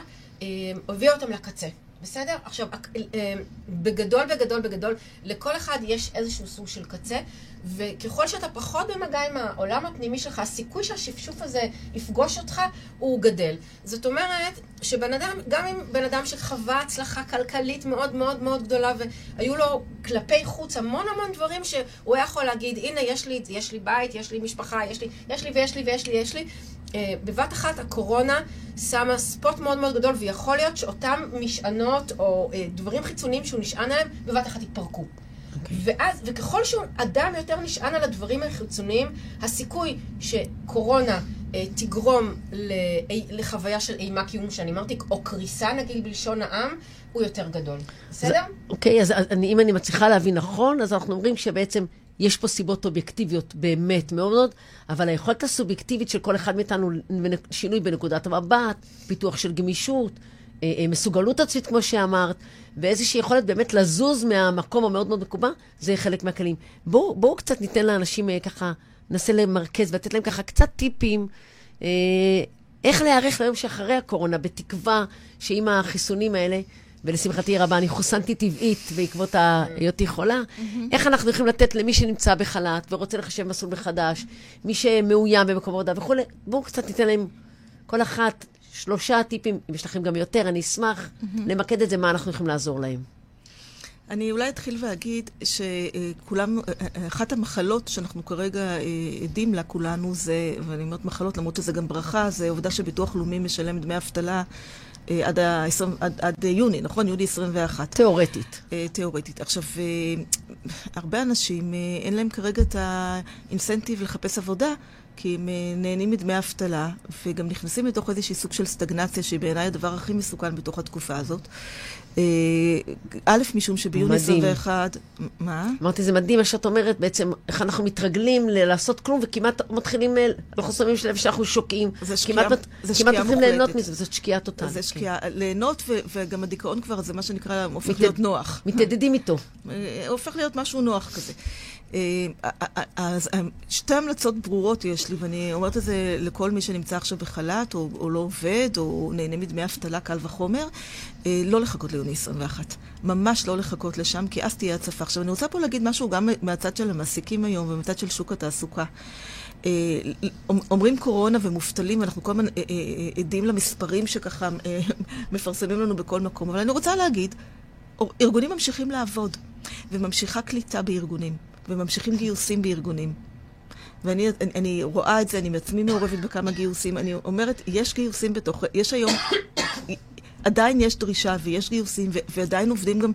הביאה אותם לקצה. בסדר? עכשיו, אה, בגדול, בגדול, בגדול, לכל אחד יש איזשהו סוג של קצה, וככל שאתה פחות במגע עם העולם הפנימי שלך, הסיכוי שהשפשוף הזה יפגוש אותך, הוא גדל. זאת אומרת, שבן אדם, גם אם בן אדם שחווה הצלחה כלכלית מאוד מאוד מאוד גדולה, והיו לו כלפי חוץ המון המון דברים שהוא היה יכול להגיד, הנה, יש לי, יש לי בית, יש לי משפחה, יש לי, יש לי ויש לי ויש לי, יש לי, אה, בבת אחת הקורונה שמה ספוט מאוד מאוד גדול, ויכול להיות שאותם משענות או אה, דברים חיצוניים שהוא נשען עליהם, בבת אחת יתפרקו. Okay. אוקיי. ואז, וככל שאדם יותר נשען על הדברים החיצוניים, הסיכוי שקורונה אה, תגרום לחוויה של אימה קיום, שאני אמרתי, או קריסה נגיד בלשון העם, הוא יותר גדול. בסדר? אוקיי, okay, אז אני, אם אני מצליחה להבין נכון, אז אנחנו אומרים שבעצם יש פה סיבות אובייקטיביות באמת מאוד מאוד, אבל היכולת הסובייקטיבית של כל אחד מאיתנו, שינוי בנקודת המבט, פיתוח של גמישות, אה, אה, מסוגלות עצמית, כמו שאמרת, ואיזושהי יכולת באמת לזוז מהמקום המאוד מאוד מקובע, זה חלק מהכלים. בואו בוא קצת ניתן לאנשים אה, ככה, ננסה למרכז ולתת להם ככה קצת טיפים. איך להיערך ליום שאחרי הקורונה, בתקווה שעם החיסונים האלה, ולשמחתי רבה, אני חוסנתי טבעית בעקבות היותי חולה. איך אנחנו יכולים לתת למי שנמצא בחל"ת ורוצה לחשב מסלול מחדש, מי שמאוים במקום עבודה וכולי, בואו קצת ניתן להם כל אחת שלושה טיפים, אם יש לכם גם יותר, אני אשמח למקד את זה, מה אנחנו יכולים לעזור להם. אני אולי אתחיל ואגיד שכולם, אחת המחלות שאנחנו כרגע אה, עדים לה כולנו זה, ואני אומרת מחלות למרות שזה גם ברכה, זה עובדה שביטוח לאומי משלם דמי אבטלה אה, עד, ה-20, עד, עד יוני, נכון? יוני 21. תיאורטית. אה, תיאורטית. עכשיו, הרבה אנשים, אין להם כרגע את האינסנטיב לחפש עבודה, כי הם אה, נהנים מדמי אבטלה, וגם נכנסים לתוך איזושהי סוג של סטגנציה, שהיא בעיניי הדבר הכי מסוכן בתוך התקופה הזאת. אה, א', משום שביוני מדהים. 21... מה? אמרתי, זה מדהים מה שאת אומרת, בעצם, איך אנחנו מתרגלים לעשות כלום, וכמעט מתחילים, אה, אנחנו שמים לב שאנחנו שוקעים. זה שקיעה- זה כמעט מתחילים ליהנות מוחלטת. מזה, זאת שקיעה טוטאלית. זה כן. שקיעה, ליהנות, וגם הדיכאון כבר, זה מה שנקרא, הופך להיות נוח. מתיידדים איתו. אה, הופך להיות משהו נוח כזה. אה, אז אה, שתי המלצות ברורות יש לי, ואני אומרת את זה לכל מי שנמצא עכשיו בחל"ת, או, או לא עובד, או נהנה מדמי אבטלה, קל וחומר, אה, לא לחכות ליוני 21. ממש לא לחכות לשם, כי אז תהיה הצפה. עכשיו, אני רוצה פה להגיד משהו גם מהצד של המעסיקים היום, ומהצד של שוק התעסוקה. אה, אומרים קורונה ומובטלים, ואנחנו כל הזמן אה, אה, אה, עדים למספרים שככה אה, <laughs> מפרסמים לנו בכל מקום, אבל אני רוצה להגיד, ארגונים ממשיכים לעבוד, וממשיכה קליטה בארגונים, וממשיכים גיוסים בארגונים. ואני אני, אני רואה את זה, אני בעצמי מעורבת בכמה גיוסים. אני אומרת, יש גיוסים בתוך... יש היום... <coughs> עדיין יש דרישה ויש גיוסים, ו, ועדיין עובדים גם...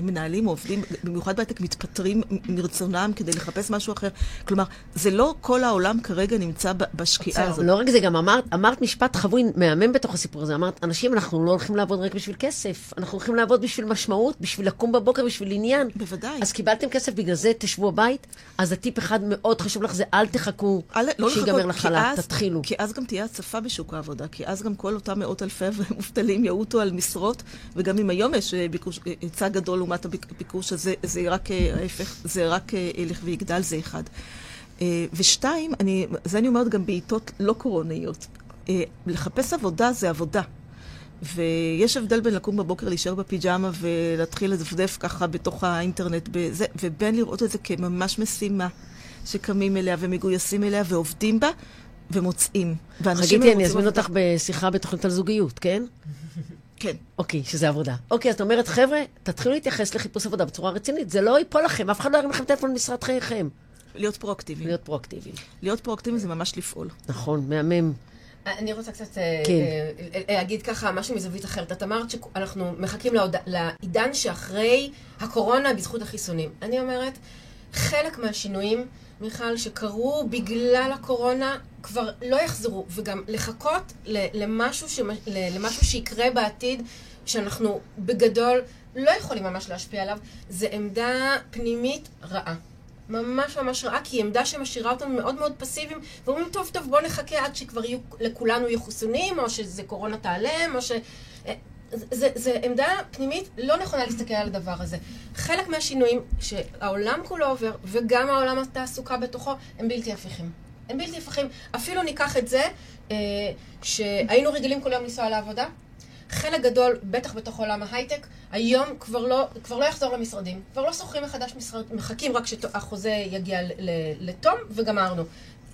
מנהלים או עובדים, במיוחד בהייטק, מתפטרים מרצונם כדי לחפש משהו אחר. כלומר, זה לא כל העולם כרגע נמצא בשקיעה הזאת. לא רק זה, גם אמרת, אמרת משפט חבוי מהמם בתוך הסיפור הזה. אמרת, אנשים, אנחנו לא הולכים לעבוד רק בשביל כסף. אנחנו הולכים לעבוד בשביל משמעות, בשביל לקום בבוקר, בשביל עניין. בוודאי. אז קיבלתם כסף, בגלל זה תשבו בבית. אז הטיפ אחד מאוד חשוב לך זה אל תחכו אל, לא שיגמר לחל"ת, אז- תתחילו. כי אז גם תהיה הצפה בשוק העבודה, כי אז גם כל אותם מאות אלפי <laughs> מובטלים יעוטו על משרות, וגם אם היום יש אה, ביקוש, אה, היצע גדול לעומת הביקוש, אז זה, זה רק אה, ההפך, זה רק אה, ילך ויגדל, זה אחד. אה, ושתיים, אני, זה אני אומרת גם בעיתות לא קורונאיות. אה, לחפש עבודה זה עבודה. ויש הבדל בין לקום בבוקר, להישאר בפיג'מה ולהתחיל לדפדף ככה בתוך האינטרנט, בזה, ובין לראות את זה כממש משימה שקמים אליה ומגויסים אליה ועובדים בה ומוצאים. חגיתי, אני אזמין. אותך בשיחה בתוכנית על זוגיות, כן? כן. אוקיי, שזה עבודה. אוקיי, אז את אומרת, חבר'ה, תתחילו להתייחס לחיפוש עבודה בצורה רצינית. זה לא ייפול לכם, אף אחד לא ירים לכם טלפון למשרד חייכם. להיות פרואקטיביים. להיות פרואקטיביים. להיות פרואקטיביים זה ממש לפעול. נכון, מהמם. אני רוצה קצת אה, כן. אה, אה, להגיד ככה משהו מזווית אחרת. את אמרת שאנחנו מחכים לעוד- לעידן שאחרי הקורונה בזכות החיסונים. אני אומרת, חלק מהשינויים, מיכל, שקרו בגלל הקורונה, כבר לא יחזרו, וגם לחכות למשהו, ל- למשהו שיקרה בעתיד, שאנחנו בגדול לא יכולים ממש להשפיע עליו, זה עמדה פנימית רעה. ממש ממש רעה, כי היא עמדה שמשאירה אותנו מאוד מאוד פסיביים, ואומרים, טוב, טוב, בואו נחכה עד שכבר יהיו, לכולנו יהיו חיסונים, או שזה קורונה תיעלם, או ש... אה, זה, זה עמדה פנימית לא נכונה להסתכל על הדבר הזה. חלק מהשינויים שהעולם כולו עובר, וגם העולם התעסוקה בתוכו, הם בלתי הפיכים. הם בלתי הפיכים. אפילו ניקח את זה, אה, שהיינו רגילים כל יום לנסוע לעבודה, חלק גדול, בטח בתוך עולם ההייטק, היום כבר לא, כבר לא יחזור למשרדים. כבר לא שוכרים מחדש משרד, מחכים רק שהחוזה יגיע לתום, וגמרנו.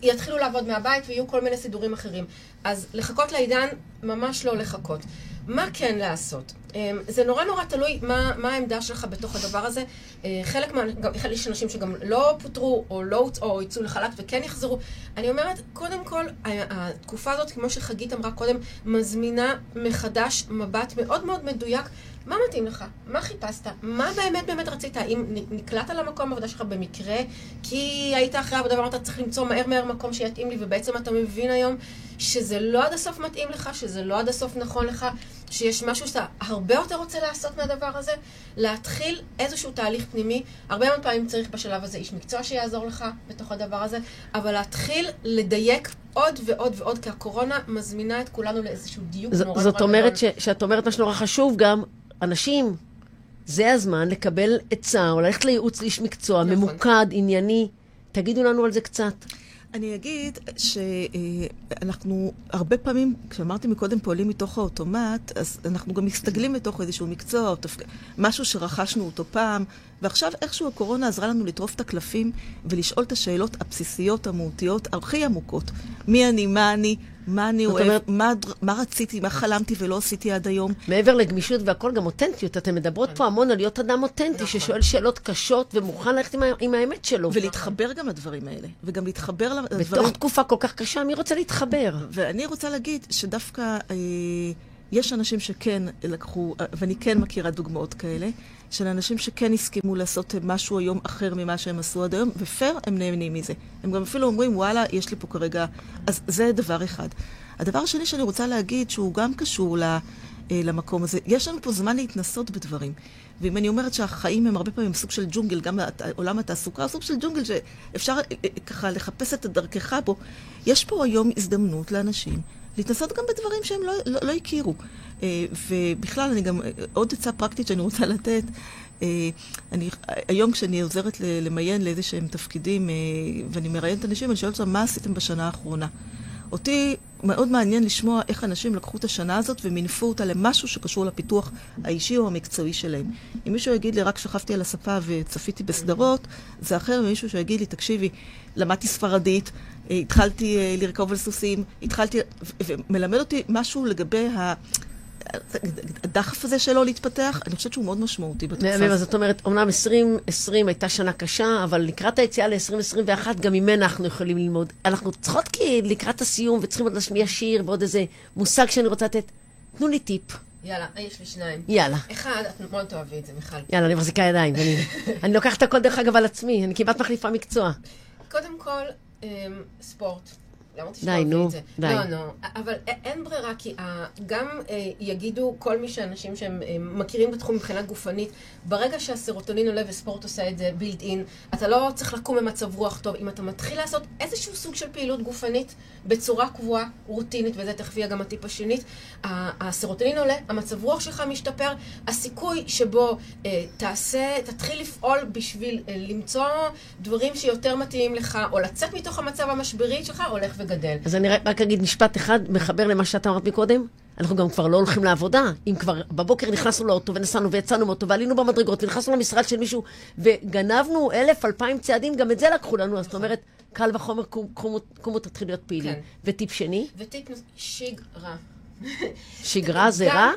יתחילו לעבוד מהבית ויהיו כל מיני סידורים אחרים. אז לחכות לעידן, ממש לא לחכות. מה כן לעשות? אמ, זה נורא נורא תלוי מה, מה העמדה שלך בתוך הדבר הזה. אה, חלק מה... גם, יש אנשים שגם לא פוטרו, או לא הוצאו, או יצאו לחל"ת וכן יחזרו. אני אומרת, קודם כל, התקופה הזאת, כמו שחגית אמרה קודם, מזמינה מחדש מבט מאוד מאוד מדויק. מה מתאים לך? מה חיפשת? מה באמת באמת רצית? האם נקלעת למקום העבודה שלך במקרה? כי היית אחרי העבודה ואמרת, צריך למצוא מהר מהר מקום שיתאים לי, ובעצם אתה מבין היום שזה לא עד הסוף מתאים לך, שזה לא עד הסוף נכון לך, שיש משהו שאתה הרבה יותר רוצה לעשות מהדבר הזה, להתחיל איזשהו תהליך פנימי. הרבה מאוד פעמים צריך בשלב הזה איש מקצוע שיעזור לך בתוך הדבר הזה, אבל להתחיל לדייק עוד ועוד ועוד, כי הקורונה מזמינה את כולנו לאיזשהו דיוק ז- נורא נורא זאת. אומרת ש- שאת אומרת מה שנורא חשוב גם, אנשים, זה הזמן לקבל עצה או ללכת לייעוץ לאיש מקצוע, נכון. ממוקד, ענייני. תגידו לנו על זה קצת. אני אגיד שאנחנו הרבה פעמים, כשאמרתי מקודם פועלים מתוך האוטומט, אז אנחנו גם מסתגלים לתוך איזשהו מקצוע או תפק... משהו שרכשנו אותו פעם, ועכשיו איכשהו הקורונה עזרה לנו לטרוף את הקלפים ולשאול את השאלות הבסיסיות, המהותיות, הכי עמוקות. מי אני, מה אני, מה אני אוהב, אומרת- מה, מה רציתי, מה חלמתי ולא עשיתי עד היום. מעבר לגמישות והכל, גם אותנטיות. אתן מדברות פה המון על להיות אדם אותנטי, ששואל שאלות קשות ומוכן ללכת עם עם האמת שלו. ולהתחבר גם לדברים האלה, וגם להתחבר לדברים... בתוך תקופה כל כך קשה, מי רוצה להתחבר? ואני רוצה להגיד שדווקא אה, יש אנשים שכן לקחו, ואני כן מכירה דוגמאות כאלה, של אנשים שכן הסכימו לעשות משהו היום אחר ממה שהם עשו עד היום, ופייר, הם נהנים מזה. הם גם אפילו אומרים, וואלה, יש לי פה כרגע... אז זה דבר אחד. הדבר השני שאני רוצה להגיד, שהוא גם קשור ל... למקום הזה. יש לנו פה זמן להתנסות בדברים. ואם אני אומרת שהחיים הם הרבה פעמים סוג של ג'ונגל, גם עולם התעסוקה הוא סוג של ג'ונגל שאפשר ככה לחפש את דרכך בו, יש פה היום הזדמנות לאנשים להתנסות גם בדברים שהם לא, לא, לא הכירו. ובכלל, אני גם, עוד עצה פרקטית שאני רוצה לתת, אני, היום כשאני עוזרת למיין לאיזה שהם תפקידים, ואני מראיינת אנשים, אני שואלת אותם, מה עשיתם בשנה האחרונה? אותי מאוד מעניין לשמוע איך אנשים לקחו את השנה הזאת ומינפו אותה למשהו שקשור לפיתוח האישי או המקצועי שלהם. אם מישהו יגיד לי, רק שכבתי על הספה וצפיתי בסדרות, זה אחר ממישהו שיגיד לי, תקשיבי, למדתי ספרדית, התחלתי לרכוב על סוסים, התחלתי, ומלמד אותי משהו לגבי ה... הדחף הזה שלו להתפתח, אני חושבת שהוא מאוד משמעותי בתקופה הזאת. זאת אומרת, אמנם 2020 הייתה שנה קשה, אבל לקראת היציאה ל-2021, גם ממנה אנחנו יכולים ללמוד. אנחנו צריכות כי לקראת הסיום, וצריכים עוד להשמיע שיר ועוד איזה מושג שאני רוצה לתת. תנו לי טיפ. יאללה, יש לי שניים. יאללה. אחד, את מאוד תאהבי את זה, מיכל. יאללה, אני מחזיקה ידיים. אני, <laughs> אני לוקחת הכל דרך אגב על עצמי, אני כמעט מחליפה מקצוע. קודם כל, ספורט. די, נו, די. לא, לא, אבל אין ברירה, כי גם יגידו כל מי שאנשים שהם מכירים בתחום מבחינה גופנית, ברגע שהסרוטונין עולה וספורט עושה את זה בילד אין, אתה לא צריך לקום במצב רוח טוב. אם אתה מתחיל לעשות איזשהו סוג של פעילות גופנית בצורה קבועה, רוטינית, וזה תכף יהיה גם הטיפ השנית, הסרוטונין עולה, המצב רוח שלך משתפר, הסיכוי שבו תעשה, תתחיל לפעול בשביל למצוא דברים שיותר מתאימים לך, או לצאת מתוך המצב המשברי שלך, הולך וגדל. אז אני רק אגיד משפט אחד, מחבר למה שאתה אמרת מקודם. אנחנו גם כבר לא הולכים לעבודה. אם כבר בבוקר נכנסנו לאוטו ונסענו ויצאנו מאוטו ועלינו במדרגות ונכנסנו למשרד של מישהו וגנבנו אלף, אלפיים צעדים, גם את זה לקחו לנו. אז זאת אומרת, קל וחומר, קומו תתחיל להיות פעילים. וטיפ שני? וטיפ שגרה. שגרה זה רע?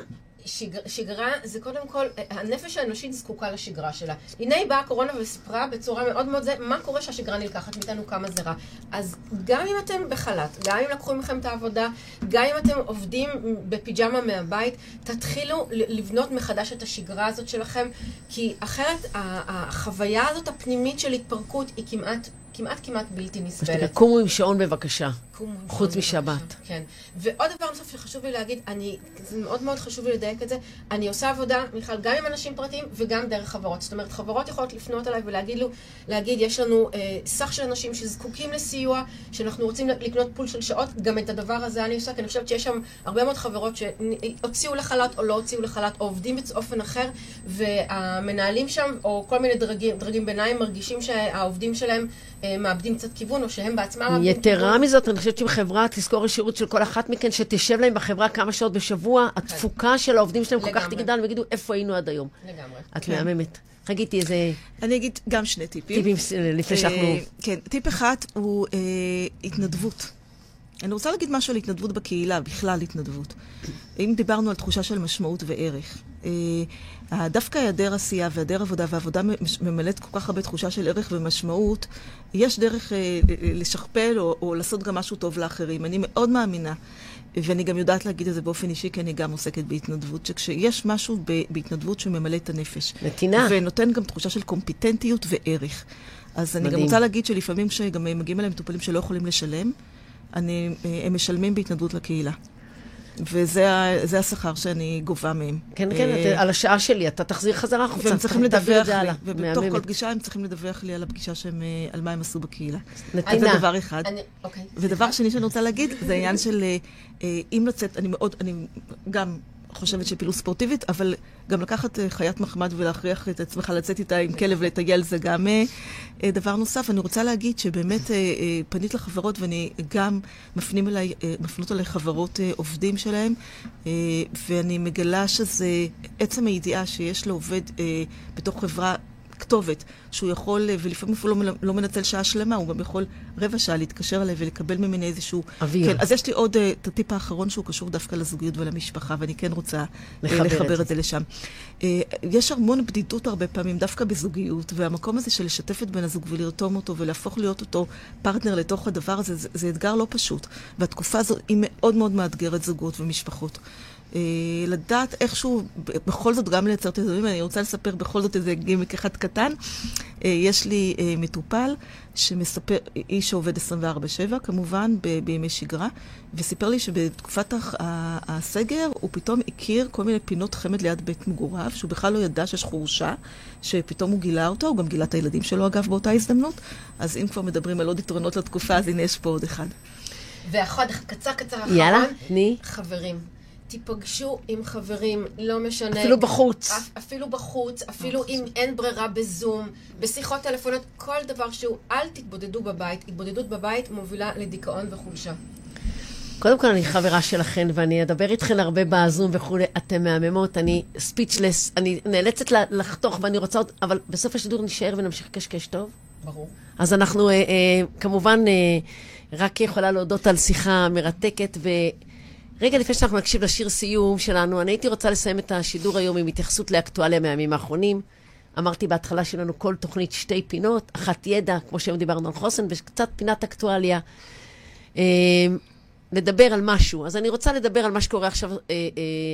שגר, שגרה זה קודם כל, הנפש האנושית זקוקה לשגרה שלה. הנה היא באה הקורונה וסיפרה בצורה מאוד מאוד זה, מה קורה שהשגרה נלקחת מאיתנו, כמה זה רע. אז גם אם אתם בחל"ת, גם אם לקחו מכם את העבודה, גם אם אתם עובדים בפיג'מה מהבית, תתחילו לבנות מחדש את השגרה הזאת שלכם, כי אחרת החוויה הזאת הפנימית של התפרקות היא כמעט... כמעט כמעט בלתי נסבלת. קומו עם שעון בבקשה, חוץ משבת. כן. ועוד דבר נוסף שחשוב לי להגיד, אני, זה מאוד מאוד חשוב לי לדייק את זה, אני עושה עבודה, מיכל, גם עם אנשים פרטיים וגם דרך חברות. זאת אומרת, חברות יכולות לפנות אליי ולהגיד לו, להגיד, יש לנו אה, סך של אנשים שזקוקים לסיוע, שאנחנו רוצים לקנות פול של שעות, גם את הדבר הזה אני עושה, כי אני חושבת שיש שם הרבה מאוד חברות שהוציאו לחל"ת או לא הוציאו לחל"ת, או עובדים באופן אחר, והמנהלים שם, או כל מיני דרגים, דרגים ביניים, מרגישים שהעובדים שלהם מאבדים קצת כיוון, או שהם בעצמם מאבדים כיוון. יתרה מזאת, אני חושבת שאם חברה תזכור השירות של כל אחת מכן, שתשב להם בחברה כמה שעות בשבוע, התפוקה של העובדים שלהם כל כך תגדל, ויגידו, איפה היינו עד היום. לגמרי. את מהממת. חגיתי איזה... אני אגיד גם שני טיפים. טיפים לפני שאנחנו... כן, טיפ אחד הוא התנדבות. אני רוצה להגיד משהו על התנדבות בקהילה, בכלל התנדבות. אם דיברנו על תחושה של משמעות וערך, דווקא היעדר עשייה והיעדר עבודה, ועבודה ממלאת כל כך הרבה תחושה של ערך ומשמעות, יש דרך לשכפל או, או לעשות גם משהו טוב לאחרים. אני מאוד מאמינה, ואני גם יודעת להגיד את זה באופן אישי, כי אני גם עוסקת בהתנדבות, שכשיש משהו בהתנדבות שממלא את הנפש. נתינה. ונותן גם תחושה של קומפיטנטיות וערך. אז אני מדהים. גם רוצה להגיד שלפעמים כשגם מגיעים אליהם מטופלים שלא יכולים לשלם, אני, הם משלמים בהתנדבות לקהילה. וזה השכר שאני גובה מהם. כן, כן, על השעה שלי, אתה תחזיר חזרה החוצה. והם צריכים לדווח לי, ובתוך כל פגישה הם צריכים לדווח לי על הפגישה שהם, על מה הם עשו בקהילה. נתינה. זה דבר אחד. ודבר שני שאני רוצה להגיד, זה העניין של אם לצאת, אני מאוד, אני גם חושבת שפעילות ספורטיבית, אבל גם לקחת חיית מחמד ולהכריח את עצמך לצאת איתה עם כלב לטייל זה גם דבר נוסף. אני רוצה להגיד שבאמת פנית לחברות ואני גם מפנים אליי, מפנות אליי חברות עובדים שלהם, ואני מגלה שזה עצם הידיעה שיש לעובד בתוך חברה כתובת, שהוא יכול, ולפעמים אפילו לא, לא מנצל שעה שלמה, הוא גם יכול רבע שעה להתקשר אליי ולקבל ממני איזשהו... אוויר. כן, אז יש לי עוד uh, את הטיפ האחרון שהוא קשור דווקא לזוגיות ולמשפחה, ואני כן רוצה לחבר, לחבר את, את זה לשם. יש המון בדידות הרבה פעמים, דווקא בזוגיות, והמקום הזה של לשתף את בן הזוג ולרתום אותו ולהפוך להיות אותו פרטנר לתוך הדבר הזה, זה, זה אתגר לא פשוט. והתקופה הזו היא מאוד מאוד מאתגרת זוגות ומשפחות. אה, לדעת איכשהו, בכל זאת גם לייצר את הדברים, אני רוצה לספר בכל זאת איזה גימיק אחד קטן. אה, יש לי אה, מטופל שמספר, איש שעובד 24-7 כמובן, ב- בימי שגרה, וסיפר לי שבתקופת הסגר הוא פתאום הכיר כל מיני פינות חמד ליד בית מגוריו, שהוא בכלל לא ידע שיש חורשה, שפתאום הוא גילה אותו, הוא גם גילה את הילדים שלו אגב באותה הזדמנות. אז אם כבר מדברים על עוד יתרונות לתקופה, אז הנה יש פה עוד אחד. ואחד קצר קצר אחרון. יאללה, תני. חברים. תיפגשו עם חברים, לא משנה. אפילו בחוץ. אפ, אפילו בחוץ, אפילו אם אין ברירה בזום, בשיחות טלפוניות, כל דבר שהוא, אל תתבודדו בבית. התבודדות בבית מובילה לדיכאון וחולשה. קודם כל, אני חברה שלכן, ואני אדבר איתכן הרבה בזום וכולי. אתן מהממות, אני ספיצ'לס, אני נאלצת לחתוך ואני רוצה עוד, אבל בסוף השידור נשאר ונמשיך לקשקש טוב. ברור. אז אנחנו, אה, אה, כמובן, אה, רק יכולה להודות על שיחה מרתקת, ורגע לפני שאנחנו נקשיב לשיר סיום שלנו, אני הייתי רוצה לסיים את השידור היום עם התייחסות לאקטואליה מהימים האחרונים. אמרתי בהתחלה שלנו כל תוכנית שתי פינות, אחת ידע, כמו שהיום דיברנו על חוסן, וקצת פינת אקטואליה. אה, לדבר על משהו. אז אני רוצה לדבר על מה שקורה עכשיו אה, אה,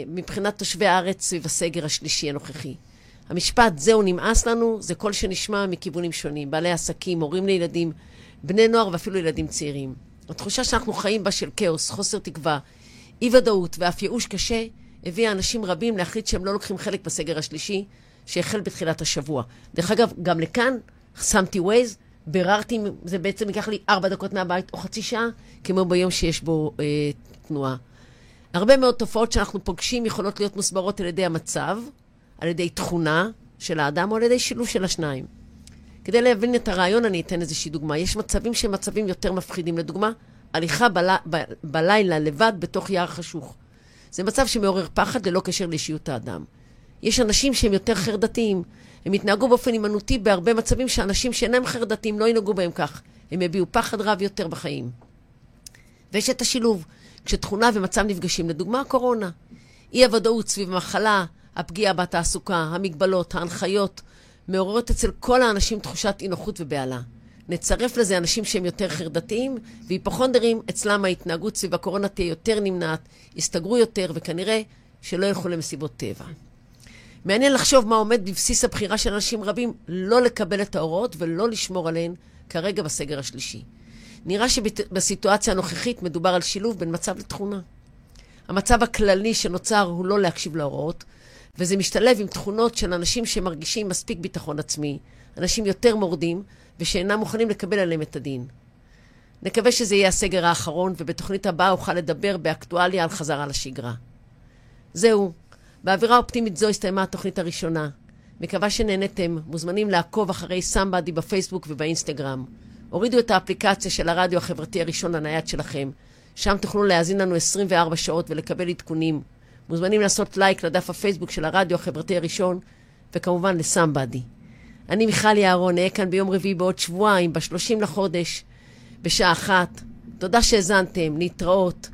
מבחינת תושבי הארץ סביב הסגר השלישי הנוכחי. המשפט, זהו, נמאס לנו, זה קול שנשמע מכיוונים שונים. בעלי עסקים, הורים לילדים, בני נוער ואפילו ילדים צעירים. התחושה שאנחנו חיים בה של כאוס, חוסר תקווה, אי-ודאות ואף ייאוש קשה, הביאה אנשים רבים להחליט שהם לא לוקחים חלק בסגר השלישי, שהחל בתחילת השבוע. דרך אגב, גם לכאן שמתי ווייז, ביררתי אם זה בעצם ייקח לי ארבע דקות מהבית או חצי שעה, כמו ביום שיש בו אה, תנועה. הרבה מאוד תופעות שאנחנו פוגשים יכולות להיות מוסברות על ידי המצב, על ידי תכונה של האדם או על ידי שילוב של השניים. כדי להבין את הרעיון אני אתן איזושהי דוגמה. יש מצבים שהם מצבים יותר מפחידים. לדוגמה, הליכה בל... ב... בלילה לבד בתוך יער חשוך. זה מצב שמעורר פחד ללא קשר לאישיות האדם. יש אנשים שהם יותר חרדתיים. הם יתנהגו באופן הימנותי בהרבה מצבים שאנשים שאינם חרדתיים לא ינהגו בהם כך. הם יביעו פחד רב יותר בחיים. ויש את השילוב, כשתכונה ומצב נפגשים, לדוגמה הקורונה. אי הוודאות סביב המחלה, הפגיעה בתעסוקה, המגבלות, ההנחיות, מעוררות אצל כל האנשים תחושת אי נוחות ובהלה. נצרף לזה אנשים שהם יותר חרדתיים, והיפוכונדרים, אצלם ההתנהגות סביב הקורונה תהיה יותר נמנעת, יסתגרו יותר, וכנראה שלא ילכו למסיבות טבע. מעניין לחשוב מה עומד בבסיס הבחירה של אנשים רבים לא לקבל את ההוראות ולא לשמור עליהן כרגע בסגר השלישי. נראה שבסיטואציה הנוכחית מדובר על שילוב בין מצב לתכונה. המצב הכללי שנוצר הוא לא להקשיב להוראות, וזה משתלב עם תכונות של אנשים שמרגישים מספיק ביטחון עצמי, אנשים יותר מורדים, ושאינם מוכנים לקבל עליהם את הדין. נקווה שזה יהיה הסגר האחרון, ובתוכנית הבאה אוכל לדבר באקטואליה על חזרה לשגרה. זהו, באווירה אופטימית זו הסתיימה התוכנית הראשונה. מקווה שנהנתם, מוזמנים לעקוב אחרי סמבדי בפייסבוק ובאינסטגרם. הורידו את האפליקציה של הרדיו החברתי הראשון הנייד שלכם. שם תוכלו להאזין לנו 24 שעות ולקבל עדכונים. מוזמנים לעשות לייק לדף הפייסבוק של הרדיו החברתי הראשון, וכמובן לסמבדי. אני מיכל יערון, אהיה כאן ביום רביעי בעוד שבועיים, ב-30 לחודש, בשעה אחת. תודה שהאזנתם, להתראות.